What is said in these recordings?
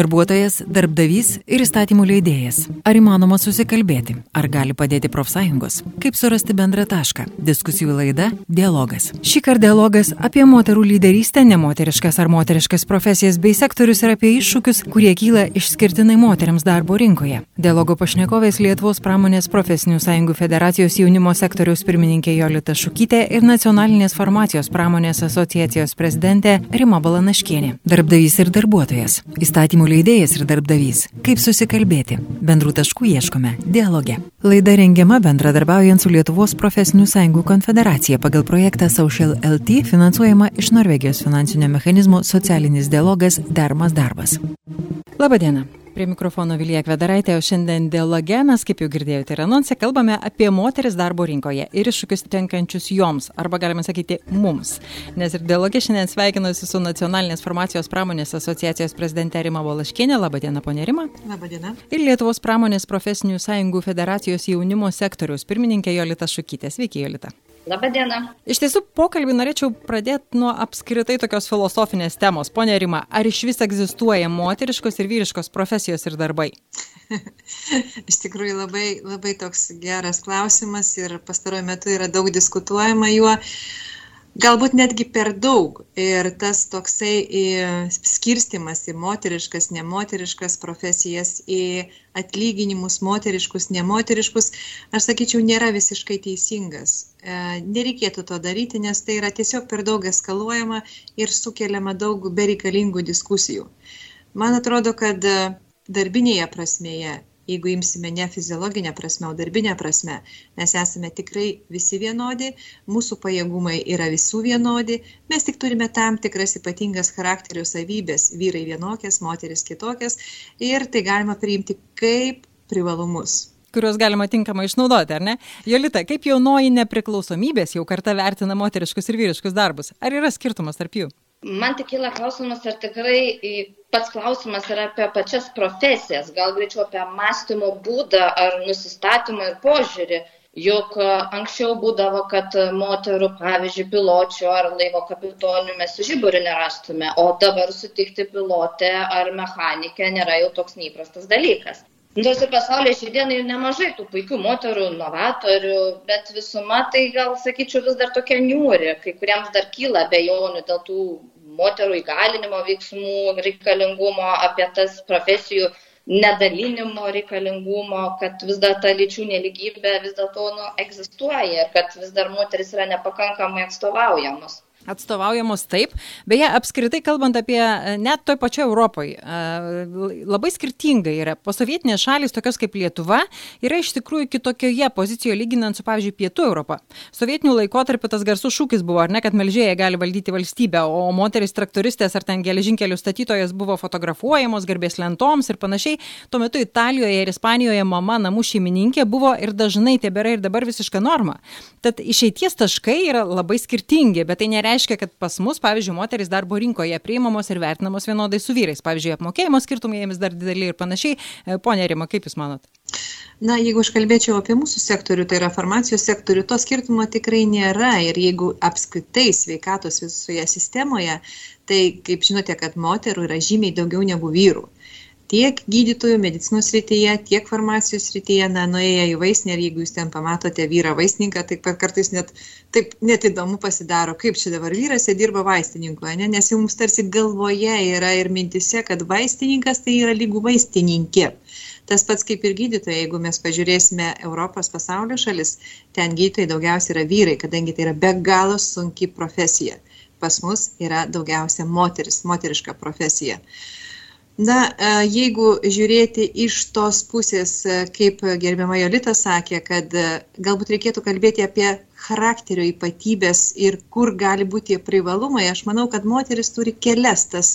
Darbuotojas, darbdavys ir įstatymų leidėjas. Ar įmanoma susikalbėti? Ar gali padėti profsąjungos? Kaip surasti bendrą tašką? Diskusijų laida - dialogas. Šį kartą dialogas apie moterų lyderystę, nemoteriškas ar moteriškas profesijas bei sektorius ir apie iššūkius, kurie kyla išskirtinai moteriams darbo rinkoje. Dialogo pašnekovės Lietuvos pramonės profesinių sąjungų federacijos jaunimo sektoriaus pirmininkė Jolita Šukytė ir nacionalinės farmacijos pramonės asociacijos prezidentė Rima Balanaškienė. Darbdavys ir darbuotojas. Įstatymų leidėjas ir darbdavys. Kaip susikalbėti? Bendrų taškų ieškome dialoge. Laida rengiama bendradarbiaujant su Lietuvos profesinių sąjungų konfederacija pagal projektą Social LT finansuojama iš Norvegijos finansinio mechanizmo socialinis dialogas Dermas darbas. Labadiena. Prie mikrofono Vilija Kvedaraitė, o šiandien dialoge mes, kaip jau girdėjote ir anonsė, kalbame apie moteris darbo rinkoje ir iššūkius tenkančius joms, arba galime sakyti mums. Nes ir dialoge šiandien sveikinuosi su Nacionalinės farmacijos pramonės asociacijos prezidente Rima Valaškienė. Labadiena, ponė Rima. Labadiena. Ir Lietuvos pramonės profesinių sąjungų federacijos jaunimo sektoriaus pirmininkė Jolita Šukytė. Sveiki, Jolita. Labadiena. Iš tiesų, pokalbį norėčiau pradėti nuo apskritai tokios filosofinės temos. Pone Rima, ar iš vis egzistuoja moteriškos ir vyriškos profesijos ir darbai? iš tikrųjų labai, labai toks geras klausimas ir pastaruoju metu yra daug diskutuojama juo. Galbūt netgi per daug. Ir tas toksai skirstimas į moteriškas, nemoteriškas profesijas, į atlyginimus moteriškus, nemoteriškus, aš sakyčiau, nėra visiškai teisingas. E, nereikėtų to daryti, nes tai yra tiesiog per daug eskaluojama ir sukeliama daug bereikalingų diskusijų. Man atrodo, kad darbinėje prasmėje jeigu imsime ne fiziologinę prasme, o darbinę prasme, mes esame tikrai visi vienodi, mūsų pajėgumai yra visų vienodi, mes tik turime tam tikras ypatingas charakterio savybės, vyrai vienokias, moteris kitokias ir tai galima priimti kaip privalumus kuriuos galima tinkamai išnaudoti, ar ne? Jolita, kaip jaunoji nepriklausomybės jau kartą vertina moteriškus ir vyriškus darbus? Ar yra skirtumas tarp jų? Man tik kyla klausimas, ar tikrai pats klausimas yra apie pačias profesijas, gal greičiau apie mąstymo būdą ar nusistatymą ir požiūrį. Juk anksčiau būdavo, kad moterų, pavyzdžiui, piločių ar laivo kapitonių mes žiburių nerastume, o dabar sutikti pilotę ar mechanikę nėra jau toks neįprastas dalykas. Ir pasaulyje šiandien ir nemažai tų puikių moterų, novatorių, bet visuma tai gal, sakyčiau, vis dar tokia niūri, kai kuriems dar kyla bejonių dėl tų moterų įgalinimo veiksmų reikalingumo, apie tas profesijų nedalinimo reikalingumo, kad vis dar ta lyčių neligybė vis dėlto nu, egzistuoja ir kad vis dar moteris yra nepakankamai atstovaujamos atstovaujamos taip. Beje, apskritai kalbant apie e, net toj pačioj Europoje, labai skirtingai yra. Posovietinės šalis, tokios kaip Lietuva, yra iš tikrųjų kitokioje pozicijoje lyginant su, pavyzdžiui, Pietų Europą. Sovietinių laikotarpiu tas garsus šūkis buvo, ar ne, kad melžėjai gali valdyti valstybę, o moteris traktoristės ar ten geležinkelių statytojas buvo fotografuojamos garbės lentoms ir panašiai. Tuo metu Italijoje ir Ispanijoje mama namų šeimininkė buvo ir dažnai tebėra ir dabar visiška norma. Tad išeities taškai yra labai skirtingi, bet tai nereiškia, reiškia, kad pas mus, pavyzdžiui, moteris darbo rinkoje priimamos ir vertinamos vienodai su vyrais. Pavyzdžiui, apmokėjimo skirtumai jiems dar dideli ir panašiai. E, pone Rima, kaip Jūs manot? Na, jeigu aš kalbėčiau apie mūsų sektorių, tai yra farmacijos sektorių, to skirtumo tikrai nėra. Ir jeigu apskritai sveikatos visoje sistemoje, tai kaip žinote, kad moterų yra žymiai daugiau negu vyrų tiek gydytojų medicinos srityje, tiek farmacijos srityje, na, nuėję į vaistinę ir jeigu jūs ten pamatote vyrą vaistininką, tai kartais net, taip net įdomu pasidaro, kaip čia dabar vyras dirba vaistininku, ne? nes jau mums tarsi galvoje yra ir mintise, kad vaistininkas tai yra lygų vaistininkė. Tas pats kaip ir gydytojai, jeigu mes pažiūrėsime Europos pasaulio šalis, ten gydytojai daugiausiai yra vyrai, kadangi tai yra be galo sunki profesija. Pas mus yra daugiausia moteris, moteriška profesija. Uh, Na, e, jeigu žiūrėti iš tos pusės, e, kaip gerbiama Jolita sakė, kad e, galbūt reikėtų kalbėti apie charakterio ypatybės ir kur gali būti privalumai, aš manau, kad moteris turi kelias tas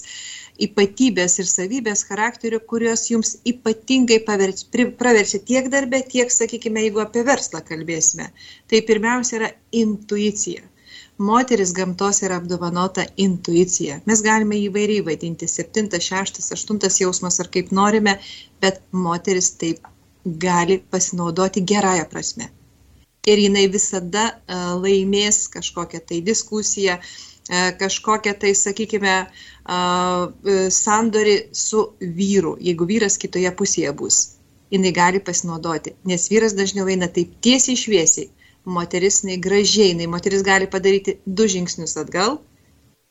ypatybės ir savybės charakterio, kurios jums ypatingai praverčia tiek darbę, tiek, sakykime, jeigu apie verslą kalbėsime. Tai pirmiausia yra intuicija moteris gamtos yra apdovanota intuicija. Mes galime įvairiai vadinti septintas, šeštas, aštuntas jausmas ar kaip norime, bet moteris taip gali pasinaudoti gerąją prasme. Ir jinai visada uh, laimės kažkokią tai diskusiją, kažkokią tai, sakykime, sandori su vyru, jeigu vyras kitoje pusėje bus. Jis gali pasinaudoti, nes vyras dažniau eina taip tiesiai šviesiai, moteris, jinai gražiai, jinai moteris gali padaryti du žingsnius atgal,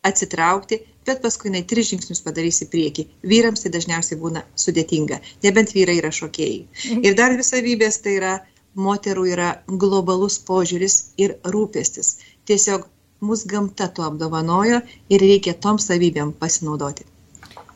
atsitraukti, bet paskui jinai tris žingsnius padarys į priekį. Vyrams tai dažniausiai būna sudėtinga, nebent vyrai yra šokėjai. Mhm. Ir dar visavybės tai yra, moterų yra globalus požiūris ir rūpestis. Tiesiog mus gamta tuo apdovanojo ir reikia tom savybėm pasinaudoti.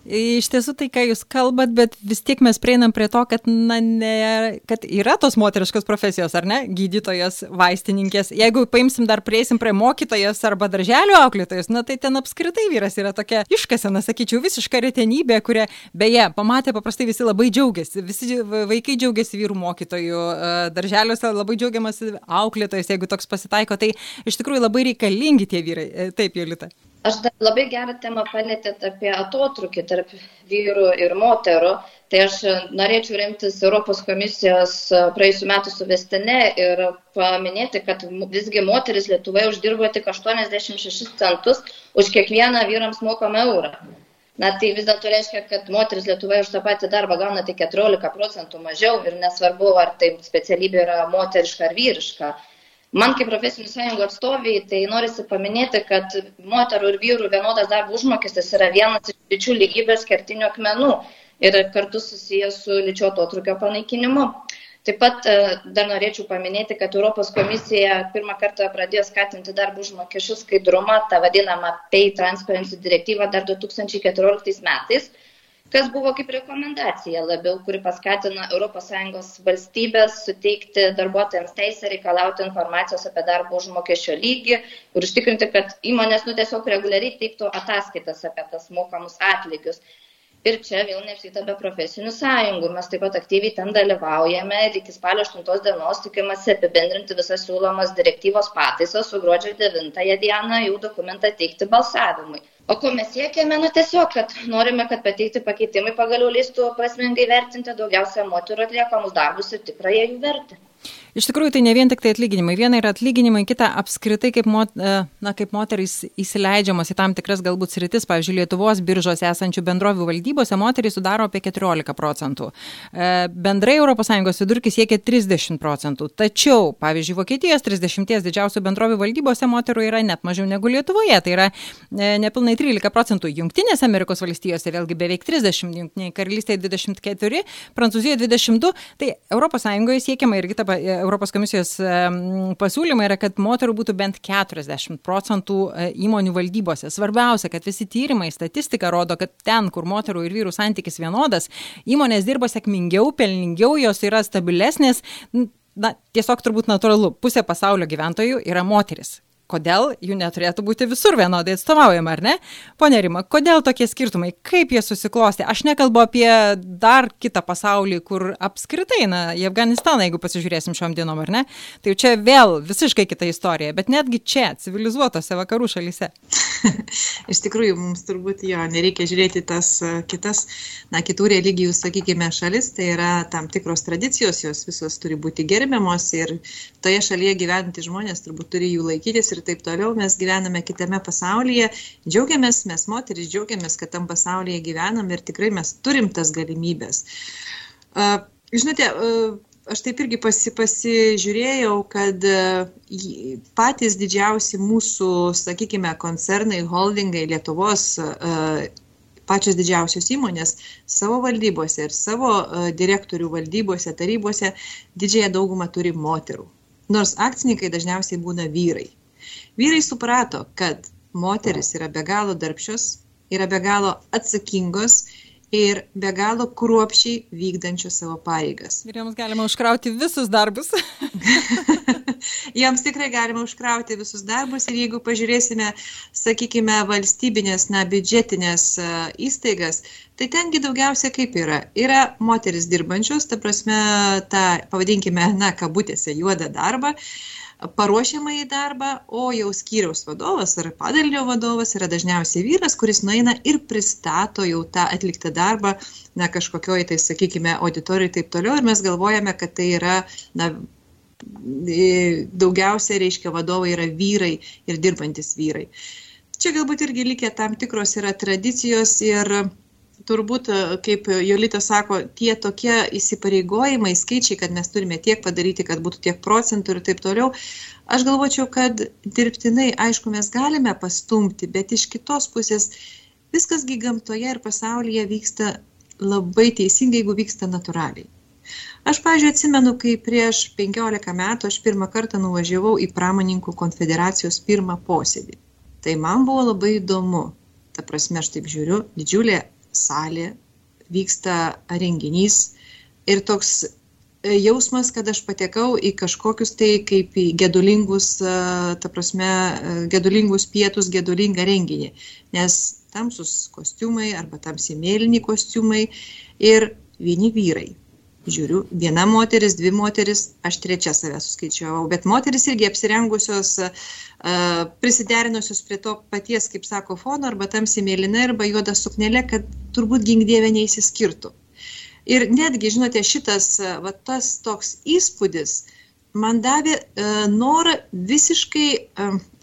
Iš tiesų tai, ką jūs kalbat, bet vis tiek mes prieinam prie to, kad, na, ne, kad yra tos moteriškos profesijos, ar ne? Gydytojas, vaistininkės. Jeigu paimsim dar prieisim prie mokytojas arba darželio auklėtojas, na tai ten apskritai vyras yra tokia iškasena, sakyčiau, visiška retenybė, kuria beje, pamatė paprastai visi labai džiaugiasi. Visi vaikai džiaugiasi vyrų mokytojų, darželiuose labai džiaugiamasi auklėtojas, jeigu toks pasitaiko. Tai iš tikrųjų labai reikalingi tie vyrai. Taip, Jolita. Aš labai gerą temą palėtėt apie atotrukį tarp vyrų ir moterų. Tai aš norėčiau remtis Europos komisijos praėjusiu metu suvestinė ir paminėti, kad visgi moteris Lietuvoje uždirba tik 86 centus už kiekvieną vyrams mokamą eurą. Na tai vis dėlto reiškia, kad moteris Lietuvoje už tą patį darbą gauna tik 14 procentų mažiau ir nesvarbu, ar tai specialybė yra moteriška ar vyriška. Man kaip profesinių sąjungų atstoviai, tai norisi paminėti, kad moterų ir vyrų vienodas darbo užmokestis yra vienas iš lyčių lygybės kertinių akmenų ir kartu susijęs su lyčio atotrukio panaikinimu. Taip pat e, dar norėčiau paminėti, kad Europos komisija pirmą kartą pradėjo skatinti darbo užmokesčių skaidrumą, tą vadinamą Pay Transparency direktyvą dar 2014 metais kas buvo kaip rekomendacija labiau, kuri paskatina ES valstybės suteikti darbuotojams teisę reikalauti informacijos apie darbo užmokesčio lygį ir užtikrinti, kad įmonės nu, tiesiog reguliariai teiktų ataskaitas apie tas mokamus atlygius. Ir čia vėl neapsitaba profesinių sąjungų. Mes taip pat aktyviai ten dalyvaujame ir iki spalio 8 dienos tikimasi apibendrinti visas siūlomas direktyvos pataisas, su gruodžio 9 dieną jau dokumentą teikti balsavimui. O ko mes siekiame? Na tiesiog, kad norime, kad pateikti pakeitimai pagaliau leistų prasmingai vertinti daugiausia moterų atliekamus darbus ir tikrąją jų vertę. Iš tikrųjų, tai ne vien tik tai atlyginimai. Viena yra atlyginimai, kita apskritai, kaip, mot, e, na, kaip moterys įsileidžiamos į tam tikras galbūt sritis. Pavyzdžiui, Lietuvos biržos esančių bendrovių valdybose moterys sudaro apie 14 procentų. E, bendrai ES vidurkis siekia 30 procentų. Tačiau, pavyzdžiui, Vokietijos 30 didžiausių bendrovių valdybose moterų yra net mažiau negu Lietuvoje. Tai yra e, nepilnai 13 procentų. Junktinėse Amerikos valstijose vėlgi beveik 30, Junktinėje karalystėje 24, Prancūzijoje 22. Tai ES siekiama irgi ta Europos komisijos pasiūlymai yra, kad moterų būtų bent 40 procentų e, įmonių valdybose. Svarbiausia, kad visi tyrimai, statistika rodo, kad ten, kur moterų ir vyrų santykis vienodas, įmonės dirba sėkmingiau, pelningiau, jos yra stabilesnės. Na, tiesiog turbūt natūralu, pusė pasaulio gyventojų yra moteris kodėl jų neturėtų būti visur vienodai atstovaujama, ar ne? Pone Rima, kodėl tokie skirtumai, kaip jie susiklosti? Aš nekalbu apie dar kitą pasaulį, kur apskritai, na, į Afganistaną, jeigu pasižiūrėsim šiom dienom, ar ne? Tai čia vėl visiškai kita istorija, bet netgi čia, civilizuotose vakarų šalyse. Iš tikrųjų, mums turbūt jo nereikia žiūrėti tas kitas, na, kitų religijų, sakykime, šalis, tai yra tam tikros tradicijos, jos visos turi būti gerbiamos ir toje šalyje gyventi žmonės turbūt turi jų laikytis ir taip toliau. Mes gyvename kitame pasaulyje, džiaugiamės, mes moteris džiaugiamės, kad tam pasaulyje gyvenam ir tikrai mes turim tas galimybės. Uh, žinote, uh, aš taip irgi pasi, pasižiūrėjau, kad patys didžiausi mūsų, sakykime, koncernai, holdingai Lietuvos, pačios didžiausios įmonės savo valdybose ir savo direktorių valdybose, tarybose didžiąją daugumą turi moterų. Nors akcininkai dažniausiai būna vyrai. Vyrai suprato, kad moteris yra be galo darbščios, yra be galo atsakingos ir be galo kruopšiai vykdančios savo pareigas. Ir joms galima užkrauti visus darbus. joms tikrai galima užkrauti visus darbus ir jeigu pažiūrėsime, sakykime, valstybinės, na, biudžetinės įstaigas, tai tengi daugiausia kaip yra. Yra moteris dirbančios, ta prasme, tą, pavadinkime, na, kabutėse, juodą darbą. Paruošiamą į darbą, o jau skyriaus vadovas ar padalinio vadovas yra dažniausiai vyras, kuris nueina ir pristato jau tą atliktą darbą, na, kažkokioj, tai sakykime, auditorijai ir taip toliau, ir mes galvojame, kad tai yra, na, daugiausia, reiškia, vadovai yra vyrai ir dirbantis vyrai. čia galbūt irgi likę tam tikros yra tradicijos ir turbūt, kaip Jolita sako, tie tokie įsipareigojimai, skaičiai, kad mes turime tiek padaryti, kad būtų tiek procentų ir taip toliau, aš galvočiau, kad dirbtinai, aišku, mes galime pastumti, bet iš kitos pusės viskasgi gamtoje ir pasaulyje vyksta labai teisingai, jeigu vyksta natūraliai. Aš, pažiūrėjau, atsimenu, kai prieš 15 metų aš pirmą kartą nuvažiavau į pramoninkų konfederacijos pirmą posėdį. Tai man buvo labai įdomu. Ta prasme, aš taip žiūriu, didžiulė salė, vyksta renginys ir toks e, jausmas, kad aš patekau į kažkokius tai kaip į gedulingus, e, ta prasme, e, gedulingus pietus, gedulingą renginį. Nes tamsus kostiumai arba tamsiai mėlyni kostiumai ir vieni vyrai. Žiūriu, viena moteris, dvi moteris, aš trečia save suskaičiavau, bet moteris irgi apsirengusios, prisiderinusios prie to paties, kaip sako, fono, arba tamsiai mėlyna, arba juoda suknelė, kad turbūt gingdėvė neįsiskirtų. Ir netgi, žinote, šitas, va, tas toks įspūdis man davė norą visiškai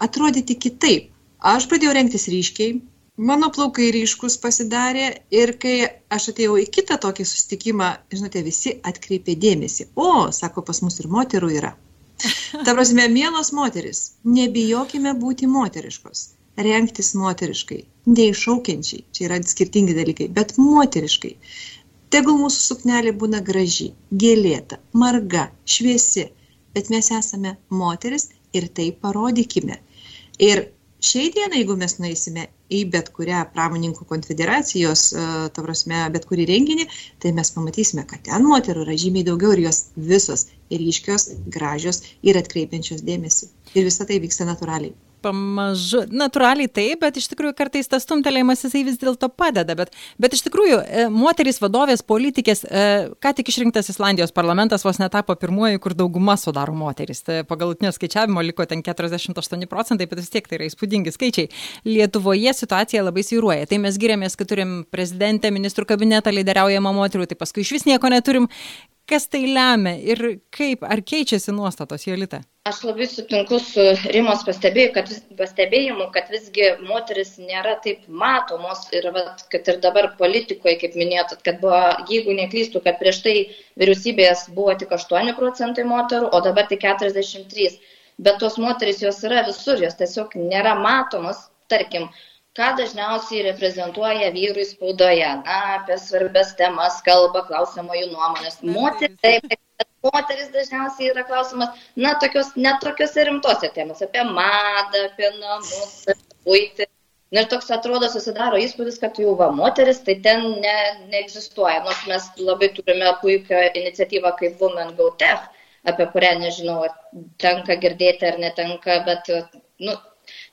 atrodyti kitaip. Aš pradėjau rengtis ryškiai, mano plaukai ryškus pasidarė ir kai aš atėjau į kitą tokį susitikimą, žinote, visi atkreipė dėmesį. O, sako, pas mus ir moterų yra. Ta prasme, mielos moteris, nebijokime būti moteriškos, rengtis moteriškai, neiššaukiančiai, čia yra skirtingi dalykai, bet moteriškai. Tegul mūsų suknelė būna graži, gėlėta, marga, šviesi, bet mes esame moteris ir tai parodykime. Ir šiai dienai, jeigu mes nueisime į bet kurią pramoninkų konfederacijos, e, ta prasme, bet kurį renginį, tai mes pamatysime, kad ten moterų yra žymiai daugiau ir jos visos ryškios, gražios ir atkreipiančios dėmesį. Ir visa tai vyksta natūraliai pamažu, natūraliai taip, bet iš tikrųjų kartais tas stumtelėjimas jisai vis dėlto padeda. Bet, bet iš tikrųjų, e, moterys vadovės, politikės, e, ką tik išrinktas Islandijos parlamentas vos netapo pirmuoju, kur dauguma sudaro moteris. Tai pagal lutinio skaičiavimo liko ten 48 procentai, bet vis tiek tai yra įspūdingi skaičiai. Lietuvoje situacija labai svyruoja. Tai mes giriamės, kad turim prezidentę, ministrų kabinetą, lyderiaujamą moterų, tai paskui iš vis nieko neturim. Kas tai lemia ir kaip, ar keičiasi nuostatos, Jolita? Aš labai sutinku su Rimos pastebėjimu, kad, pastebėjimu, kad visgi moteris nėra taip matomos ir vat, kad ir dabar politikoje, kaip minėtot, kad buvo, jeigu neklystų, kad prieš tai vyriausybės buvo tik 8 procentai moterų, o dabar tik 43. Bet tos moteris jos yra visur, jos tiesiog nėra matomos, tarkim, ką dažniausiai reprezentuoja vyrai spaudoje. Na, apie svarbės temas kalba, klausimo jų nuomonės. Moteris, taip, moteris dažniausiai yra klausimas, na, tokios, net tokiuose rimtose temose, apie madą, apie namus, puitį. Na ir toks atrodo susidaro įspūdis, kad jau va moteris, tai ten ne, neegzistuoja. Nors mes labai turime puikią iniciatyvą kaip Women Go Tech, apie kurią nežinau, ar tenka girdėti ar netenka, bet nu,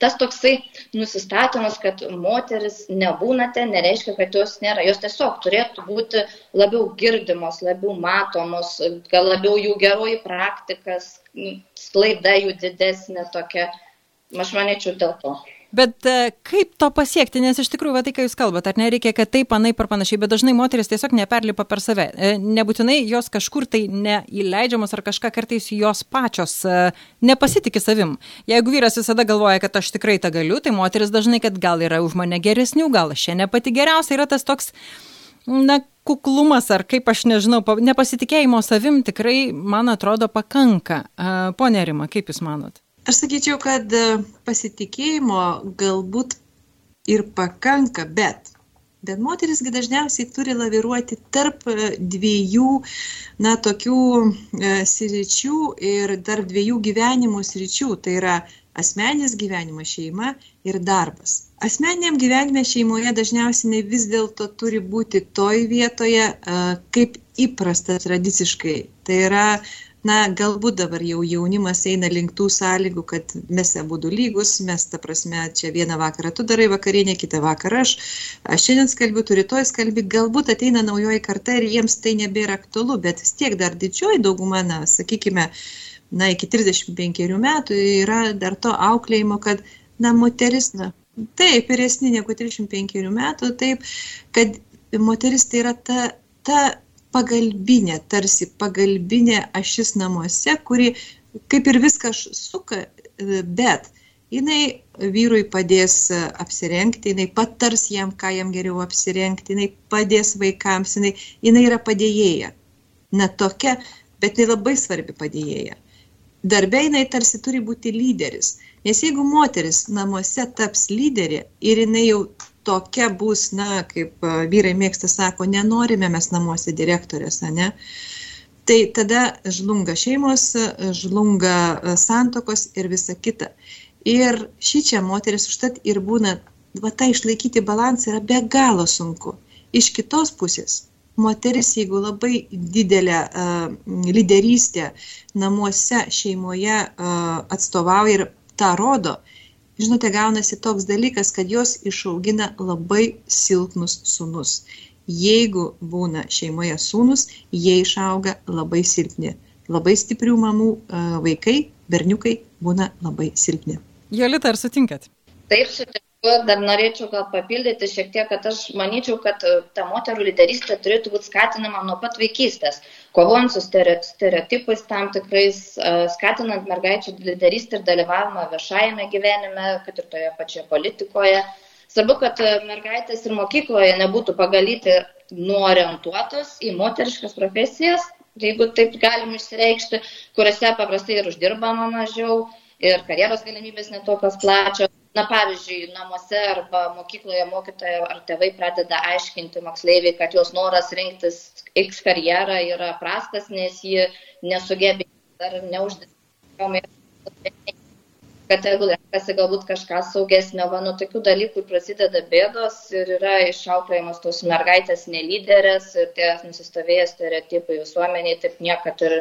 tas toksai nusistatymas, kad moteris nebūna ten, nereiškia, kad jos nėra. Jos tiesiog turėtų būti labiau girdimos, labiau matomos, gal labiau jų geroji praktikas, sklaida jų didesnė tokia. Aš manyčiau dėl to. Bet e, kaip to pasiekti, nes iš tikrųjų, va, tai ką jūs kalbate, ar nereikia, kad taip, anaip ar panašiai, bet dažnai moteris tiesiog neperlipa per save. E, nebūtinai jos kažkur tai neįleidžiamos ar kažką kartais jos pačios e, nepasitikė savim. Jeigu vyras visada galvoja, kad aš tikrai tą galiu, tai moteris dažnai, kad gal yra už mane geresnių, gal aš čia ne pati geriausia, yra tas toks, na, kuklumas ar kaip aš nežinau, nepasitikėjimo savim tikrai, man atrodo, pakanka. Pone Rima, kaip Jūs manot? Aš sakyčiau, kad e, pasitikėjimo galbūt ir pakanka, bet, bet moterisgi dažniausiai turi laviruoti tarp e, dviejų, na, tokių e, sričių ir tarp dviejų gyvenimų sričių. Tai yra asmenis gyvenimas šeima ir darbas. Asmeniniam gyvenime šeimoje dažniausiai vis dėlto turi būti toj vietoje, kaip įprasta tradiciškai. Tai yra na galbūt dabar jau jaunimas eina link tų sąlygų, kad mes abu lygus, mes ta prasme čia vieną vakarą tu darai vakarienę, kitą vakarą aš, aš šiandien skalbiu, tu rytoj skalbi, galbūt ateina naujoji karta ir jiems tai nebėra aktualu, bet vis tiek dar didžioji dauguma, na, sakykime, na, iki 35 metų yra dar to auklėjimo, kad, na, moteris, na, taip, vyresnė negu 35 metų, taip, kad moteris tai yra ta, ta pagalbinė, tarsi pagalbinė ašis namuose, kuri kaip ir viską suka, bet jinai vyrui padės apsirengti, jinai patars jam, ką jam geriau apsirengti, jinai padės vaikams, jinai, jinai yra padėjėja. Ne tokia, bet tai labai svarbi padėjėja. Darbė jinai tarsi turi būti lyderis, nes jeigu moteris namuose taps lyderė ir jinai jau tokia bus, na, kaip vyrai mėgsta sako, nenorime mes namuose direktorės, ne, tai tada žlunga šeimos, žlunga santokos ir visa kita. Ir šį čia moteris užtat ir būna, va tą išlaikyti balansą yra be galo sunku. Iš kitos pusės, moteris, jeigu labai didelę uh, lyderystę namuose, šeimoje uh, atstovauja ir tą rodo, žinote, gaunasi toks dalykas, kad jos išaugina labai silpnus sunus. Jeigu būna šeimoje sūnus, jie išauga labai silpni. Labai stiprių mamų uh, vaikai, berniukai būna labai silpni. Jolita, ar sutinkat? Taip, sutinku, dar norėčiau gal papildyti šiek tiek, kad aš manyčiau, kad e, ta moterų lyderystė turėtų būti skatinama nuo pat vaikystės, kovojant su stereotipais tam tikrais, skatinant mergaičių lyderystę ir dalyvavimą viešajame gyvenime, kad ir toje pačioje politikoje. Svarbu, kad mergaitės ir mokykloje nebūtų pagalyti nuorientuotos į moteriškas profesijas, jeigu taip galim išsireikšti, kuriuose paprastai ir uždirbama mažiau ir karjeros galimybės netokios plačios. Na, pavyzdžiui, namuose arba mokykloje mokytoja ar tėvai pradeda aiškinti moksleiviai, kad jos noras rinktis X karjerą yra prastas, nes ji nesugebėjo ar neuždirbama kad jeigu renkasi galbūt kažką saugesnio, va, nuo tokių dalykų prasideda bėdos ir yra išauklėjamos tos mergaitės nelyderės ir tie nusistovėję stereotipai visuomeniai taip niekad ir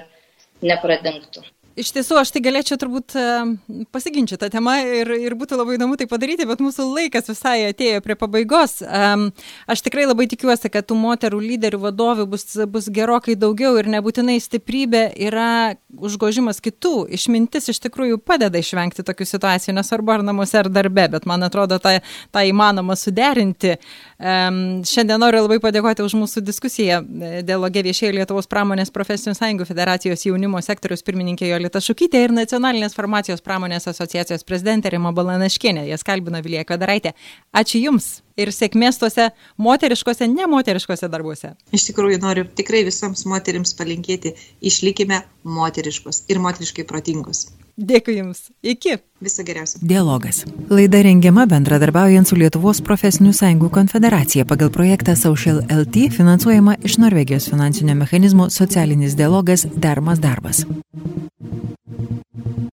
nepradingtų. Iš tiesų, aš tai galėčiau turbūt e, pasiginčyti tą temą ir, ir būtų labai įdomu tai padaryti, bet mūsų laikas visai atėjo prie pabaigos. Aš tikrai labai tikiuosi, kad tų moterų lyderių vadovių bus, bus gerokai daugiau ir nebūtinai stiprybė yra užgožimas kitų. Išmintis iš tikrųjų padeda išvengti tokių situacijų, nesvarbu ar namuose ar darbe, bet man atrodo, tą, tą įmanoma suderinti. Šiandien noriu labai padėkoti už mūsų diskusiją. Dialogė viešėjo Lietuvos pramonės profesinių sąjungų federacijos jaunimo sektoriaus pirmininkė Jolita Šukytė ir Nacionalinės farmacijos pramonės asociacijos prezidentė Rima Balanaškienė. Jas kalbina Vilija Kadaraitė. Ačiū Jums ir sėkmės tuose moteriškose, nemoteriškose darbuose. Iš tikrųjų noriu tikrai visoms moterims palinkėti, išlikime moteriškos ir moteriškai protingos. Dėkui Jums. Iki. Viso geriausio. Dialogas. Laida rengiama bendradarbiaujant su Lietuvos profesinių sąjungų konfederacija pagal projektą Social LT finansuojama iš Norvegijos finansinio mechanizmo socialinis dialogas Dermas darbas.